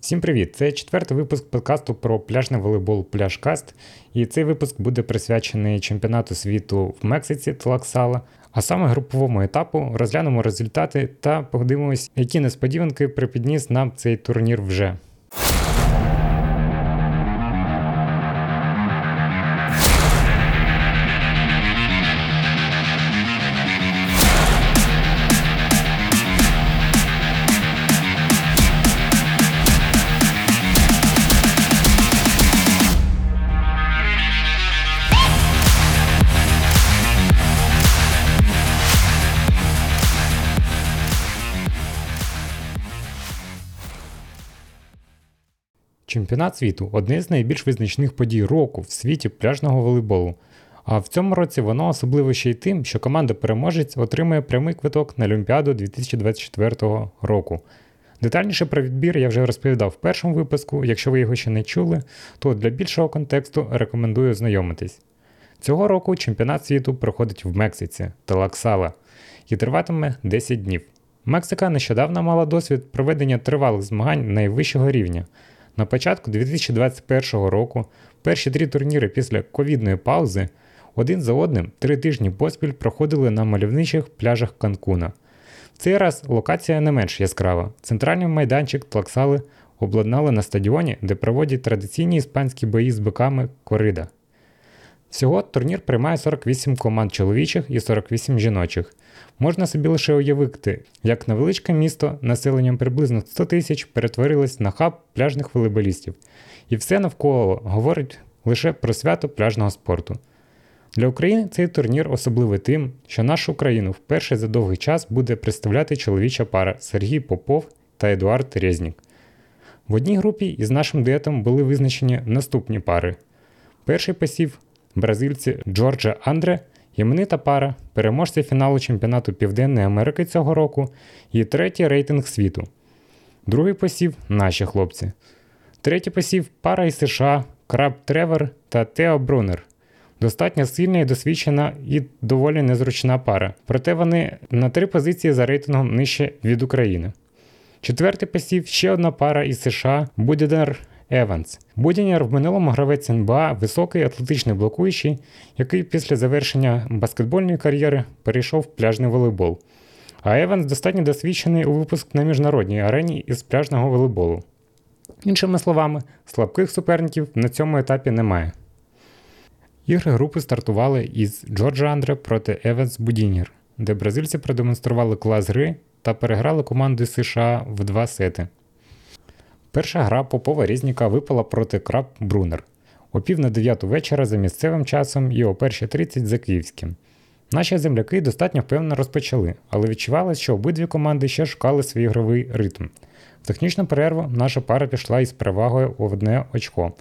Всім привіт! Це четвертий випуск подкасту про пляжний волейбол Пляжкаст. І цей випуск буде присвячений чемпіонату світу в Мексиці Тлаксала. А саме груповому етапу розглянемо результати та подивимось, які несподіванки припідніс нам цей турнір вже. Чемпіонат світу одне з найбільш визначних подій року в світі пляжного волейболу. А в цьому році воно особливо ще й тим, що команда-переможець отримує прямий квиток на Олімпіаду 2024 року. Детальніше про відбір я вже розповідав в першому випуску, якщо ви його ще не чули, то для більшого контексту рекомендую ознайомитись. Цього року чемпіонат світу проходить в Мексиці Телаксала і триватиме 10 днів. Мексика нещодавно мала досвід проведення тривалих змагань найвищого рівня. На початку 2021 року перші три турніри після ковідної паузи один за одним три тижні поспіль проходили на мальовничих пляжах Канкуна. В цей раз локація не менш яскрава. Центральний майданчик Тлаксали обладнали на стадіоні, де проводять традиційні іспанські бої з биками Корида. Всього турнір приймає 48 команд чоловічих і 48 жіночих. Можна собі лише уявити, як невеличке місто населенням приблизно 100 тисяч перетворилось на хаб пляжних волейболістів, і все навколо говорить лише про свято пляжного спорту. Для України цей турнір особливий тим, що нашу країну вперше за довгий час буде представляти чоловіча пара Сергій Попов та Едуард Резнік. В одній групі із нашим дуетом були визначені наступні пари. Перший посів бразильці Джорджа Андре Іменита пара, переможці фіналу чемпіонату Південної Америки цього року і третій рейтинг світу. Другий посів наші хлопці. Третій посів пара із США, Краб Тревор та Тео Брунер. Достатньо сильна і досвідчена і доволі незручна пара, проте вони на три позиції за рейтингом нижче від України. Четвертий посів ще одна пара із США Будідер Еванс. Будінер в минулому гравець НБА, високий атлетичний блокуючий, який після завершення баскетбольної кар'єри перейшов в пляжний волейбол. А Еванс достатньо досвідчений у випуск на міжнародній арені із пляжного волейболу. Іншими словами, слабких суперників на цьому етапі немає. Ігри групи стартували із Джордж Андре проти Еванс Будінер, де бразильці продемонстрували клас гри та переграли команду США в два сети. Перша гра Попова Різніка випала проти Краб Брунер о пів на 9 вечора за місцевим часом і о 1.30 за київським. Наші земляки достатньо впевнено розпочали, але відчувалось, що обидві команди ще шукали свій ігровий ритм. В технічну перерву наша пара пішла із перевагою у одне очко.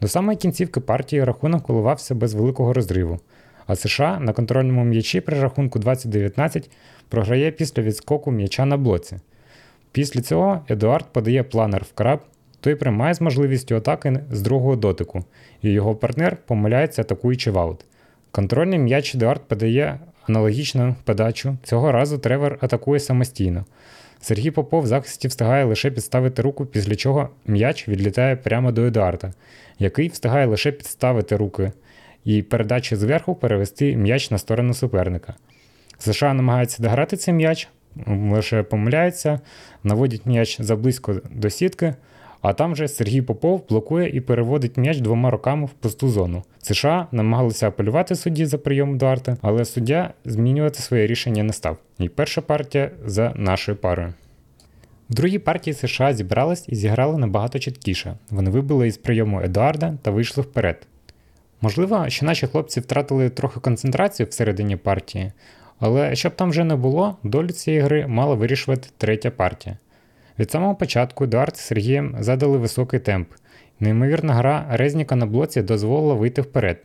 До самої кінцівки партії рахунок коливався без великого розриву, а США на контрольному м'ячі при рахунку 2019 програє після відскоку м'яча на блоці. Після цього Едуард подає планер в краб, той приймає з можливістю атаки з другого дотику, і його партнер помиляється, атакуючи в аут. Контрольний м'яч Едуард подає аналогічну подачу. Цього разу Тревор атакує самостійно. Сергій Попов в захисті встигає лише підставити руку, після чого м'яч відлітає прямо до Едуарда, який встигає лише підставити руки і передачі зверху перевести м'яч на сторону суперника. США намагається дограти цей м'яч, лише помиляється, наводять м'яч заблизько до сітки, а там вже Сергій Попов блокує і переводить м'яч двома руками в пусту зону. США намагалися апелювати судді за прийом Дуарта, але суддя змінювати своє рішення не став. І перша партія за нашою парою. В другій партії США зібрались і зіграли набагато чіткіше. Вони вибили із прийому Едуарда та вийшли вперед. Можливо, що наші хлопці втратили трохи концентрацію всередині партії, але щоб там вже не було, долю цієї гри мала вирішувати третя партія. Від самого початку Едуард з Сергієм задали високий темп. Неймовірна гра Резніка на блоці дозволила вийти вперед.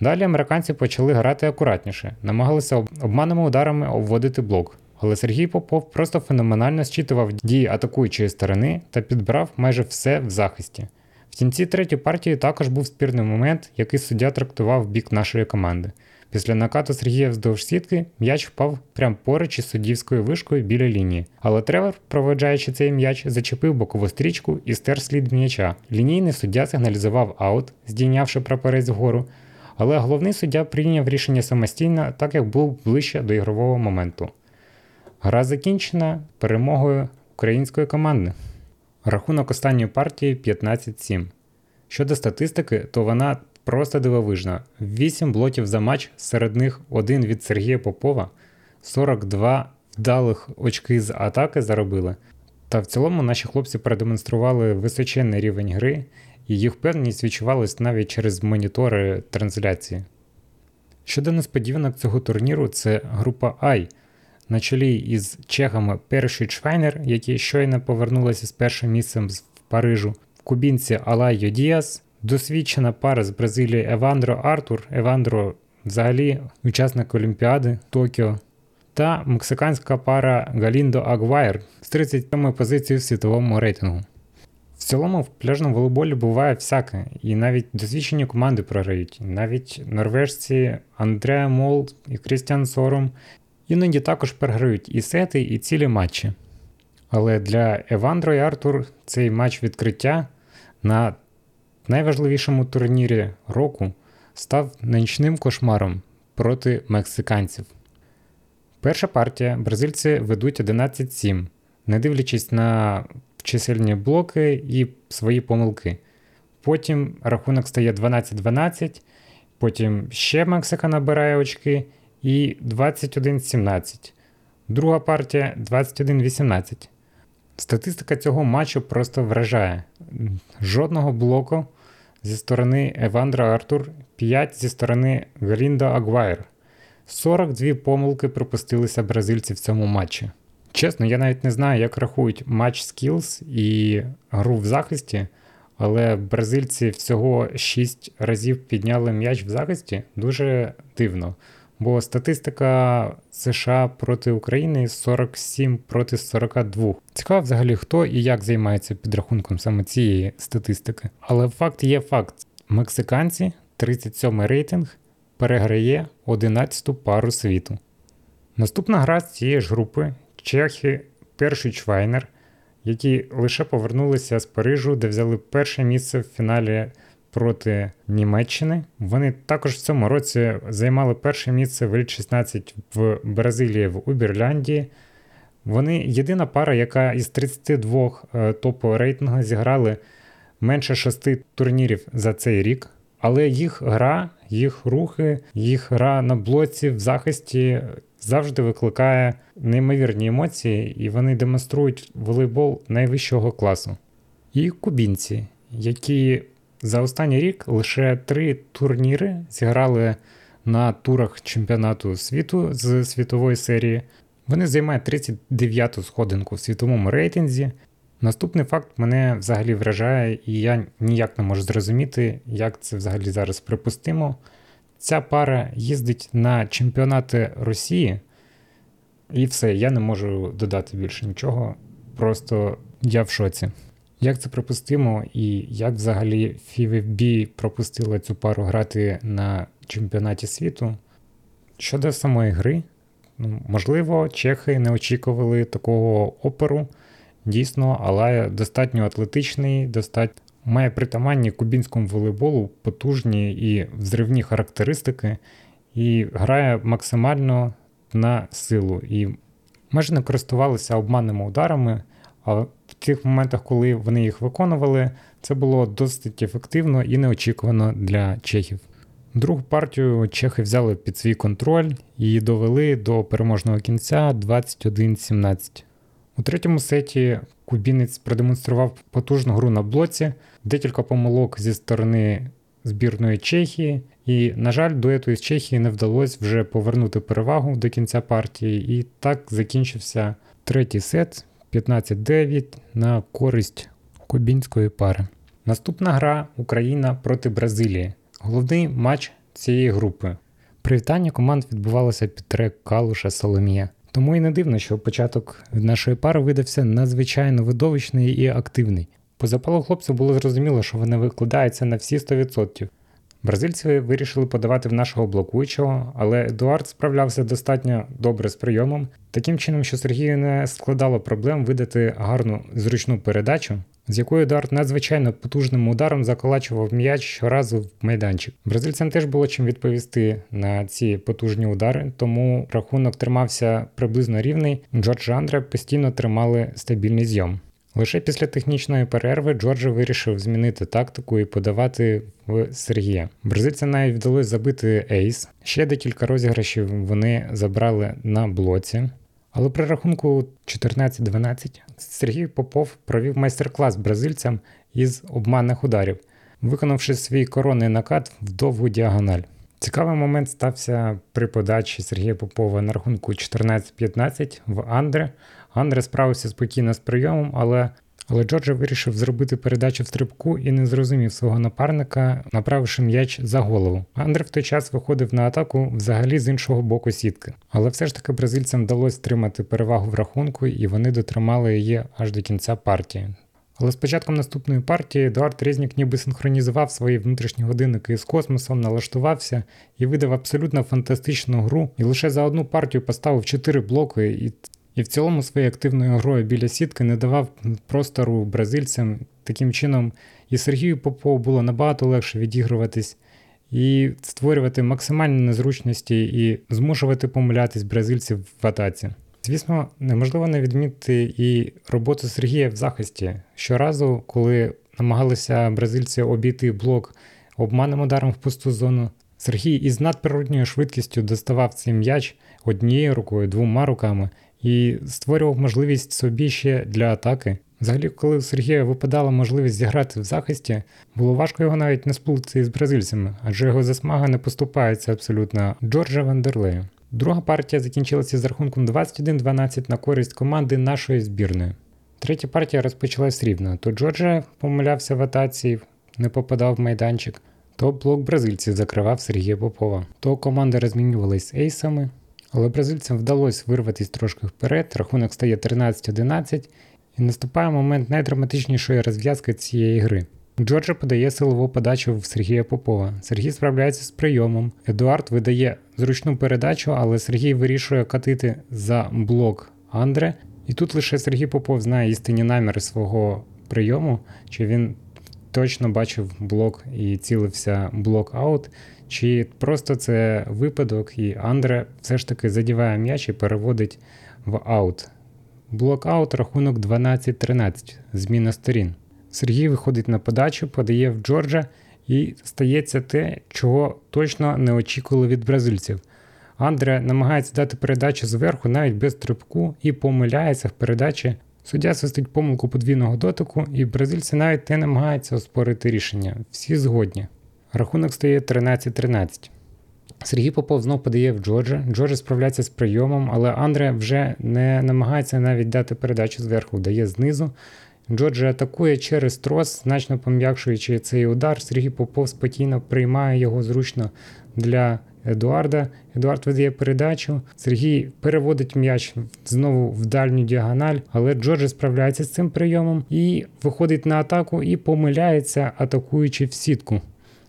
Далі американці почали грати акуратніше, намагалися обманними ударами обводити блок, але Сергій Попов просто феноменально зчитував дії атакуючої сторони та підбрав майже все в захисті. В кінці третьої партії також був спірний момент, який суддя трактував бік нашої команди. Після накату Сергія вздовж сітки м'яч впав прямо поруч із суддівською вишкою біля лінії. Але Тревор, проведжаючи цей м'яч, зачепив бокову стрічку і стер слід м'яча. Лінійний суддя сигналізував аут, здійнявши прапорець вгору. Але головний суддя прийняв рішення самостійно, так як був ближче до ігрового моменту. Гра закінчена перемогою української команди. Рахунок останньої партії 15-7. Щодо статистики, то вона просто дивовижна. 8 блоків за матч, серед них один від Сергія Попова, 42 вдалих очки з атаки заробили. Та в цілому наші хлопці продемонстрували височенний рівень гри, і їх впевненість відчувалась навіть через монітори трансляції. Щодо несподіванок цього турніру, це група Ай на чолі із чехами Перший Чвайнер, які щойно повернулися з першим місцем в Парижу, кубинці Алайо Діас, досвідчена пара з Бразилії Евандро Артур, Евандро взагалі учасник Олімпіади Токіо, та мексиканська пара Галіндо Агвайр з 37 позицією в світовому рейтингу. В цілому в пляжному волейболі буває всяке, і навіть досвідчені команди програють. Навіть норвежці Андерс Мол і Крістіан Сорум іноді також програють і сети, і цілі матчі. Але для Евандро і Артур цей матч відкриття на найважливішому турнірі року став нічним кошмаром проти мексиканців. Перша партія бразильці ведуть 11-7, не дивлячись на чисельні блоки і свої помилки. Потім рахунок стає 12-12, потім ще Мексика набирає очки і 21-17. Друга партія 21-18. Статистика цього матчу просто вражає. Жодного блоку зі сторони Евандра Артур, 5 зі сторони Грінда Агвайр. 42 помилки пропустилися бразильці в цьому матчі. Чесно, я навіть не знаю, як рахують матч скілз і гру в захисті, але бразильці всього 6 разів підняли м'яч в захисті дуже дивно. Бо статистика США проти України 47 проти 42. Цікаво взагалі, хто і як займається підрахунком саме цієї статистики. Але факт є факт: мексиканці, 37 рейтинг, переграє 11-ту пару світу. Наступна гра з цієї ж групи Чехи, перший Чвайнер, які лише повернулися з Парижу, де взяли перше місце в фіналі проти Німеччини. Вони також в цьому році займали перше місце в Еліт 16 в Бразилії в Уберляндії. Вони єдина пара, яка із 32 е, топу рейтингу зіграли менше шести турнірів за цей рік. Але їх гра, їх рухи, їх гра на блоці в захисті завжди викликає неймовірні емоції, і вони демонструють волейбол найвищого класу. І кубінці, які за останній рік лише три турніри зіграли на турах чемпіонату світу з світової серії. Вони займають 39-ту сходинку в світовому рейтинзі. Наступний факт мене взагалі вражає, і я ніяк не можу зрозуміти, як це взагалі зараз припустимо. Ця пара їздить на чемпіонати Росії, і все, я не можу додати більше нічого. Просто я в шоці. Як це припустимо, і як взагалі FIVB пропустила цю пару грати на чемпіонаті світу? Щодо самої гри, ну, можливо, чехи не очікували такого оперу. Дійсно, Алая достатньо атлетичний, достатньо має притаманні кубінському волейболу потужні і взривні характеристики, і грає максимально на силу. І майже не користувалися обманними ударами. А в тих моментах, коли вони їх виконували, це було досить ефективно і неочікувано для чехів. Другу партію чехи взяли під свій контроль і довели до переможного кінця 21-17. У третьому сеті кубінець продемонстрував потужну гру на блоці, декілька помилок зі сторони збірної Чехії, і, на жаль, дуету із Чехії не вдалося вже повернути перевагу до кінця партії, і так закінчився третій сет 15-9 на користь кубінської пари. Наступна гра Україна проти Бразилії. Головний матч цієї групи. Привітання команд відбувалося під трек Калуша Соломія. Тому і не дивно, що початок нашої пари видався надзвичайно видовищний і активний. По запалу хлопців було зрозуміло, що вони викладаються на всі 100%. Бразильці вирішили подавати в нашого блокуючого, але Едуард справлявся достатньо добре з прийомом, таким чином, що Сергію не складало проблем видати гарну зручну передачу, з якою Едуард надзвичайно потужним ударом заколачував м'яч щоразу в майданчик. Бразильцям теж було чим відповісти на ці потужні удари, тому рахунок тримався приблизно рівний. Джордж Андре постійно тримали стабільний зйом. Лише після технічної перерви Джорджа вирішив змінити тактику і подавати в Сергія. Бразильцям навіть вдалося забити ейс. Ще декілька розіграшів вони забрали на блоці. Але при рахунку 14-12 Сергій Попов провів майстер-клас бразильцям із обманних ударів, виконавши свій коронний накат в довгу діагональ. Цікавий момент стався при подачі Сергія Попова на рахунку 14-15 в Андре. Андре справився спокійно з прийомом, але але Джорджа вирішив зробити передачу в стрибку і не зрозумів свого напарника, направивши м'яч за голову. Андре в той час виходив на атаку взагалі з іншого боку сітки. Але все ж таки бразильцям вдалося стримати перевагу в рахунку, і вони дотримали її аж до кінця партії. Але з початком наступної партії Едуард Резнік ніби синхронізував свої внутрішні годинники з космосом, налаштувався і видав абсолютно фантастичну гру, і лише за одну партію поставив 4 блоки, і і в цілому своєю активною грою біля сітки не давав простору бразильцям. Таким чином, і Сергію Попову було набагато легше відігруватись і створювати максимальні незручності і змушувати помилятись бразильців в атаці. Звісно, неможливо не відмітити і роботу Сергія в захисті. Щоразу, коли намагалися бразильці обійти блок обманним ударом в пусту зону, Сергій із надприродньою швидкістю доставав цей м'яч однією рукою, двома руками і створював можливість собі ще для атаки. Взагалі, коли у Сергія випадала можливість зіграти в захисті, було важко його навіть не сплутати з бразильцями, адже його засмага не поступається абсолютно Джорджа Вандерлею. Друга партія закінчилася з рахунком 21-12 на користь команди нашої збірної. Третя партія розпочалась рівно. То Джорджа помилявся в атаці, не попадав в майданчик, то блок бразильців закривав Сергія Попова, то команди розмінювались ейсами, але бразильцям вдалося вирватися трошки вперед, рахунок стає 13-11 і наступає момент найдраматичнішої розв'язки цієї гри. Джорджа подає силову подачу в Сергія Попова. Сергій справляється з прийомом. Едуард видає зручну передачу, але Сергій вирішує катити за блок Андре. І тут лише Сергій Попов знає істинні наміри свого прийому, чи він точно бачив блок і цілився блок аут, чи просто це випадок, і Андре все ж таки задіває м'яч і переводить в аут. Блок-аут рахунок 12-13, зміна сторін. Сергій виходить на подачу, подає в Джорджа і стається те, чого точно не очікували від бразильців. Андре намагається дати передачу зверху навіть без трибку і помиляється в передачі. Суддя свистить помилку подвійного дотику, і бразильці навіть не намагаються оспорити рішення. Всі згодні. Рахунок стає 13-13. Сергій Попов знов подає в Джорджа. Джорджа справляється з прийомом, але Андре вже не намагається навіть дати передачу зверху, дає знизу. Джорджа атакує через трос, значно пом'якшуючи цей удар. Сергій Попов спокійно приймає його зручно для Едуарда. Едуард видає передачу. Сергій переводить м'яч знову в дальню діагональ, але Джорджа справляється з цим прийомом і виходить на атаку і помиляється, атакуючи в сітку.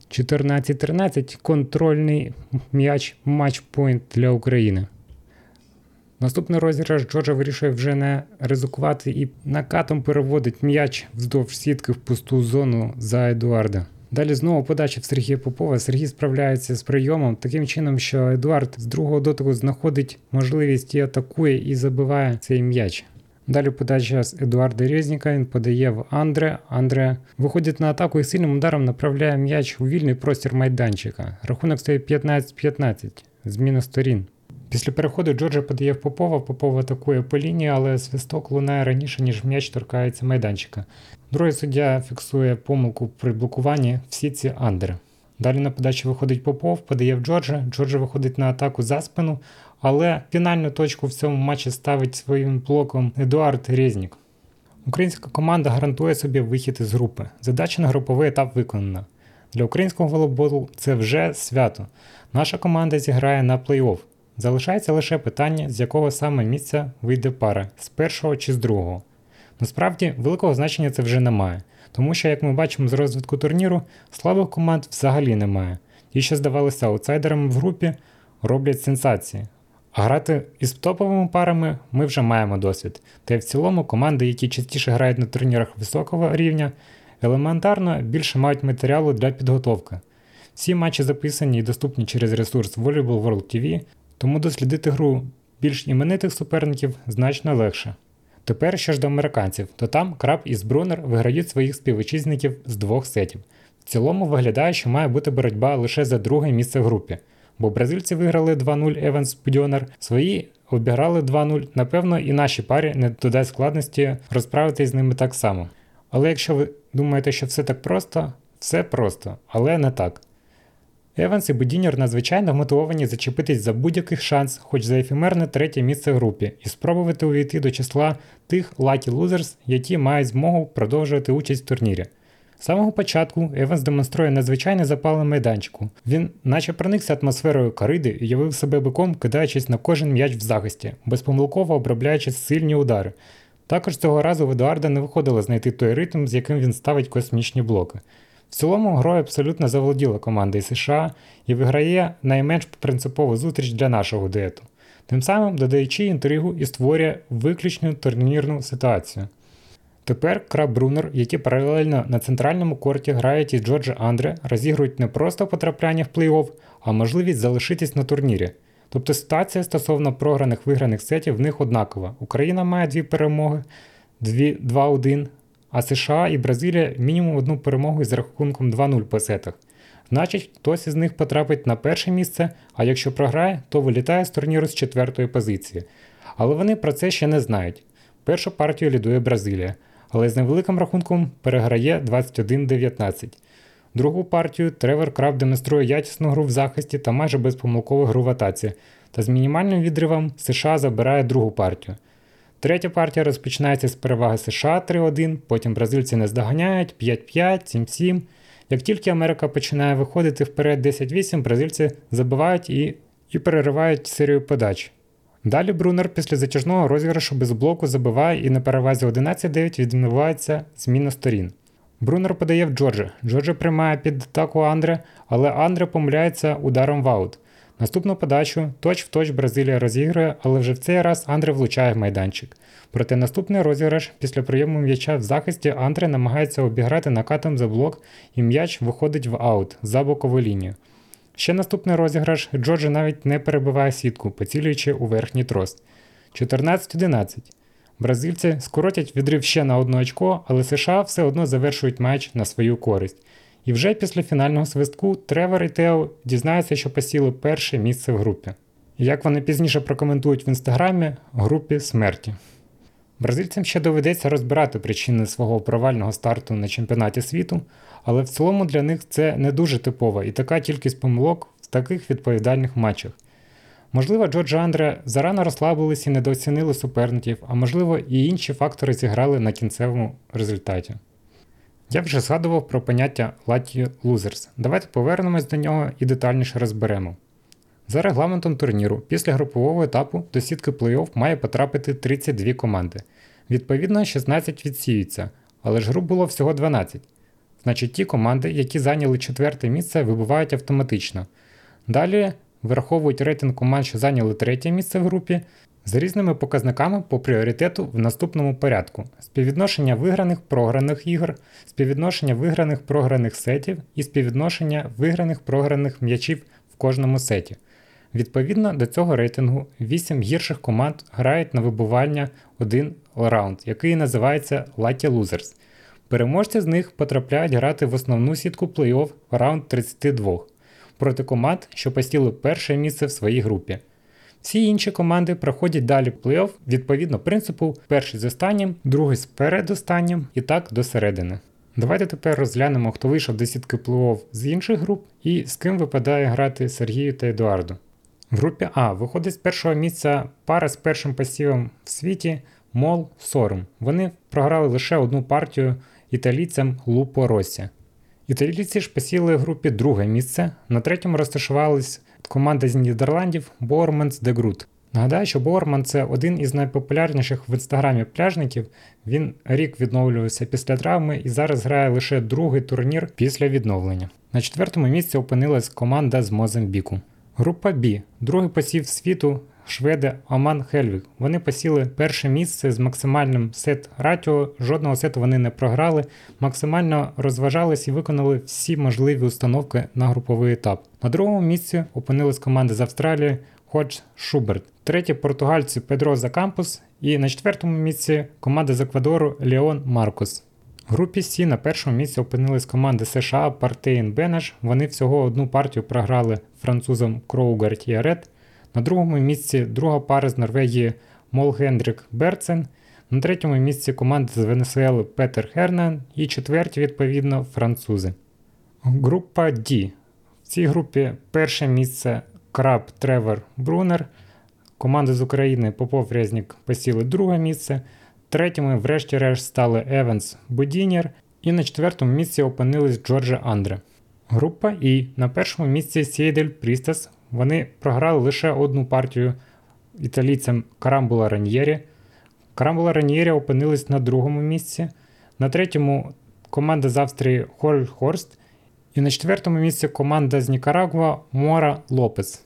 14-13 контрольний м'яч матчпойнт для України. Наступний розіграш Джорджа вирішує вже не ризикувати і накатом переводить м'яч вздовж сітки в пусту зону за Едуарда. Далі знову подача в Сергія Попова. Сергій справляється з прийомом таким чином, що Едуард з другого дотику знаходить можливість і атакує і забиває цей м'яч. Далі подача з Едуарда Резніка, він подає в Андре. Андре виходить на атаку і сильним ударом направляє м'яч у вільний простір майданчика. Рахунок стає 15-15, зміна сторін. Після переходу Джорджа подає в Попова, Попов атакує по лінії, але свисток лунає раніше, ніж м'яч торкається майданчика. Другий суддя фіксує помилку при блокуванні в сітці Андре. Далі на подачу виходить Попов, подає в Джорджа. Джорджа виходить на атаку за спину, але фінальну точку в цьому матчі ставить своїм блоком Едуард Резнік. Українська команда гарантує собі вихід із групи. Задача на груповий етап виконана. Для українського волейболу це вже свято. Наша команда зіграє на плей-офф. Залишається лише питання, з якого саме місця вийде пара з першого чи з другого. Насправді, великого значення це вже немає, тому що, як ми бачимо з розвитку турніру, слабих команд взагалі немає. Ті, що здавалися аутсайдерами в групі, роблять сенсації. А грати із топовими парами ми вже маємо досвід. Та й в цілому команди, які частіше грають на турнірах високого рівня, елементарно більше мають матеріалу для підготовки. Всі матчі записані і доступні через ресурс Volleyball World TV, тому дослідити гру більш іменитих суперників значно легше. Тепер що ж до американців, то там Краб і Збрунер виграють своїх співвітчизників з двох сетів. В цілому виглядає, що має бути боротьба лише за друге місце в групі, бо бразильці виграли 2-0 Еванс Будьонер, свої обіграли 2-0. Напевно, і нашій парі не додасть складності розправитись з ними так само. Але якщо ви думаєте, що все так просто, все просто, але не так. Еванс і Будінер надзвичайно мотивовані зачепитись за будь-який шанс, хоч за ефемерне третє місце в групі, і спробувати увійти до числа тих Lucky Losers, які мають змогу продовжувати участь в турнірі. З самого початку Еванс демонструє надзвичайний запал майданчику. Він наче проникся атмосферою кориди і явив себе биком, кидаючись на кожен м'яч в захисті, безпомилково обробляючи сильні удари. Також цього разу в Едуарда не виходило знайти той ритм, з яким він ставить космічні блоки. В цілому грою абсолютно заволоділа команда із США і виграє найменш принципову зустріч для нашого дуету, тим самим додаючи інтригу і створює виключну турнірну ситуацію. Тепер Краб Брунер, які паралельно на центральному корті грають із Джорджа Андре, розігрують не просто потрапляння в плей-офф, а можливість залишитись на турнірі. Тобто ситуація стосовно програних виграних сетів в них однакова. Україна має дві перемоги, 2-1, а США і Бразилія мінімум одну перемогу із рахунком 2-0 по сетах. Значить, хтось із них потрапить на перше місце, а якщо програє, то вилітає з турніру з четвертої позиції. Але вони про це ще не знають. Першу партію лідує Бразилія, але з невеликим рахунком переграє 21-19. Другу партію Тревор Краб демонструє якісну гру в захисті та майже безпомилкову гру в атаці, та з мінімальним відривом США забирає другу партію. Третя партія розпочинається з переваги США 3-1, потім бразильці не здоганяють 5-5, 7-7. Як тільки Америка починає виходити вперед 10-8, бразильці забивають і і переривають серію подач. Далі Брунер після затяжного розіграшу без блоку забиває і на перевазі 11-9 відмивається зміна сторін. Брунер подає в Джорджа. Джорджа приймає під атаку Андре, але Андре помиляється ударом в аут. Наступну подачу точ в точ Бразилія розігрує, але вже в цей раз Андре влучає в майданчик. Проте наступний розіграш після прийому м'яча в захисті Андре намагається обіграти накатом за блок, і м'яч виходить в аут за бокову лінію. Ще наступний розіграш Джорджа навіть не перебиває сітку, поцілюючи у верхній трос. 14-11. Бразильці скоротять відрив ще на одне очко, але США все одно завершують матч на свою користь. І вже після фінального свистку Тревор і Тео дізнаються, що посіли перше місце в групі. І як вони пізніше прокоментують в інстаграмі групі смерті. Бразильцям ще доведеться розбирати причини свого провального старту на чемпіонаті світу, але в цілому для них це не дуже типова і така кількість помилок в таких відповідальних матчах. Можливо, Джордж Андре зарано розслабились і недооцінили суперників, а можливо, і інші фактори зіграли на кінцевому результаті. Я вже згадував про поняття Lucky Losers. Давайте повернемось до нього і детальніше розберемо. За регламентом турніру, після групового етапу до сітки плей-офф має потрапити 32 команди. Відповідно, 16 відсіються, але ж груп було всього 12. Значить, ті команди, які зайняли четверте місце, вибувають автоматично. Далі враховують рейтинг команд, що зайняли третє місце в групі, з різними показниками по пріоритету в наступному порядку: співвідношення виграних програних ігор, співвідношення виграних програних сетів і співвідношення виграних програних м'ячів в кожному сеті. Відповідно до цього рейтингу 8 гірших команд грають на вибування один раунд, який називається Lucky Losers. Переможці з них потрапляють грати в основну сітку плей-офф раунд 32 проти команд, що посіли перше місце в своїй групі. Всі інші команди проходять далі плей-офф відповідно принципу перший з останнім, другий з передостаннім і так до середини. Давайте тепер розглянемо, хто вийшов до сітки плей-офф з інших груп і з ким випадає грати Сергію та Едуарду. В групі А виходить з першого місця пара з першим посівом в світі Мол Сорум. Вони програли лише одну партію італійцям Лупо Росі. Італійці ж посіли групі друге місце. На третьому розташувались команда з Нідерландів Борманс de Грут. Нагадаю, що Борман це один із найпопулярніших в інстаграмі пляжників. Він рік відновлювався після травми і зараз грає лише другий турнір після відновлення. На четвертому місці опинилась команда з Мозамбіку. Група Б. Другий посів світу, шведи Оман Хельвік. Вони посіли перше місце з максимальним сет ратіо. Жодного сету вони не програли, максимально розважались і виконали всі можливі установки на груповий етап. На другому місці опинилась команда з Австралії Ходж Шуберт. Третє португальці Педро Закампус. І на четвертому місці команда з Еквадору Леон Маркус. В групі Сі на першому місці опинились команди США Партейн Бенеш. Вони всього одну партію програли французам Кроугарт і Арет. На другому місці друга пара з Норвегії Молгендрик Берцен. На третьому місці команда з Венесуели Петер Хернан і четверті, відповідно, французи. Група D. В цій групі перше місце Краб Тревор Брунер. Команда з України Попов Резнік посіли друге місце. Третіми, врешті-решт, стали Еванс Будінєр. І на четвертому місці опинились Джорджа Андре. Група І. На першому місці Сейдл Прістаз. Вони програли лише одну партію італійцям Карамбула Раньєрі. Карамбула Раньєрі опинились на другому місці. На третьому команда з Австрії Хорст. І на четвертому місці команда з Нікарагуа Мора Лопес.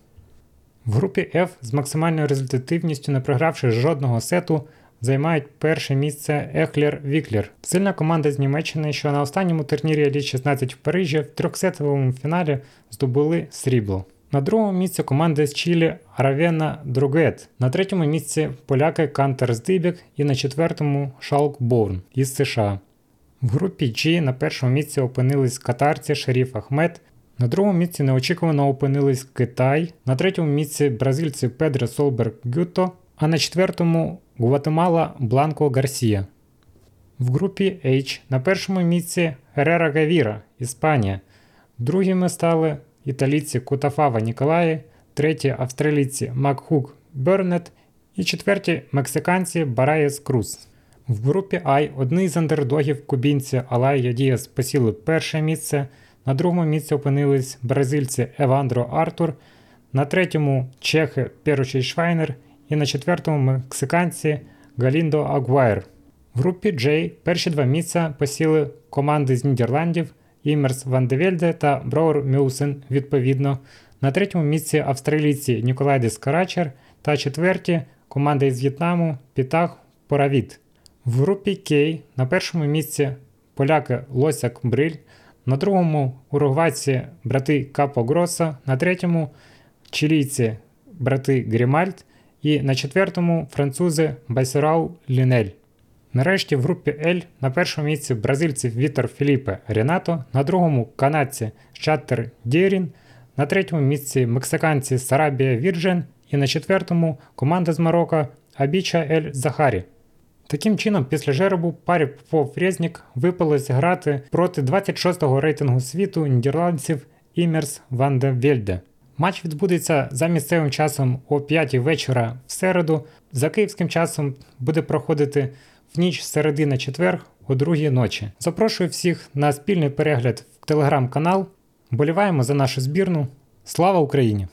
В групі F з максимальною результативністю, не програвши жодного сету, займають перше місце Елерс Віклер. Сильна команда з Німеччини, що на останньому турнірі Еліт 16 в Парижі в трьохсетовому фіналі здобули срібло. На другому місці команда з Чилі Аравена Другет. На третьому місці поляки Кантер Здибік і на четвертому Шалк Борн із США. В групі G на першому місці опинились катарці Шеріф Ахмед. На другому місці неочікувано опинились Китай, на третьому місці бразильці Педро Солберг Гюто, а на четвертому Гватемала Бланко Гарсія. В групі H на першому місці Герера Гавіра, Іспанія. Другими стали італійці Коттафава Ніколаї, треті австралійці Макх'ю Бернет і четверті мексиканці Бараєс Круз. В групі I одні з андердогів кубінці Алайо Діас посіли перше місце. На другому місці опинились бразильці Евандро Артур, на третьому чехи Перушич Швайнер і на четвертому мексиканці Галіндо Агуайр. В групі J перші два місця посіли команди з Нідерландів Імерс Ван де Вельде та Броур Мюсен відповідно. На третьому місці австралійці Ніколайдес Карачер та четверті команда із В'єтнаму Пітах Поравіт. В групі K на першому місці поляки Лосяк Бриль. На другому уругвайці брати Капогроссо, на третьому чилійці брати Грімальт і на четвертому французи Байсерау Лінель. Нарешті в групі L на першому місці бразильців Вітор Феліпе Ренато, на другому канадці Шахтер Дірін, на третьому місці мексиканці Сарабія Вірджен і на четвертому команда з Марокко Абіча Ель Захарі. Таким чином, після жеребу парі Попов Резнік випалось грати проти 26-го рейтингу світу нідерландців Імерс Ван де Вельде. Матч відбудеться за місцевим часом о 5 вечора в середу. За київським часом буде проходити в ніч середи на четвер о другій ночі. Запрошую всіх на спільний перегляд в телеграм-канал. Боліваємо за нашу збірну. Слава Україні!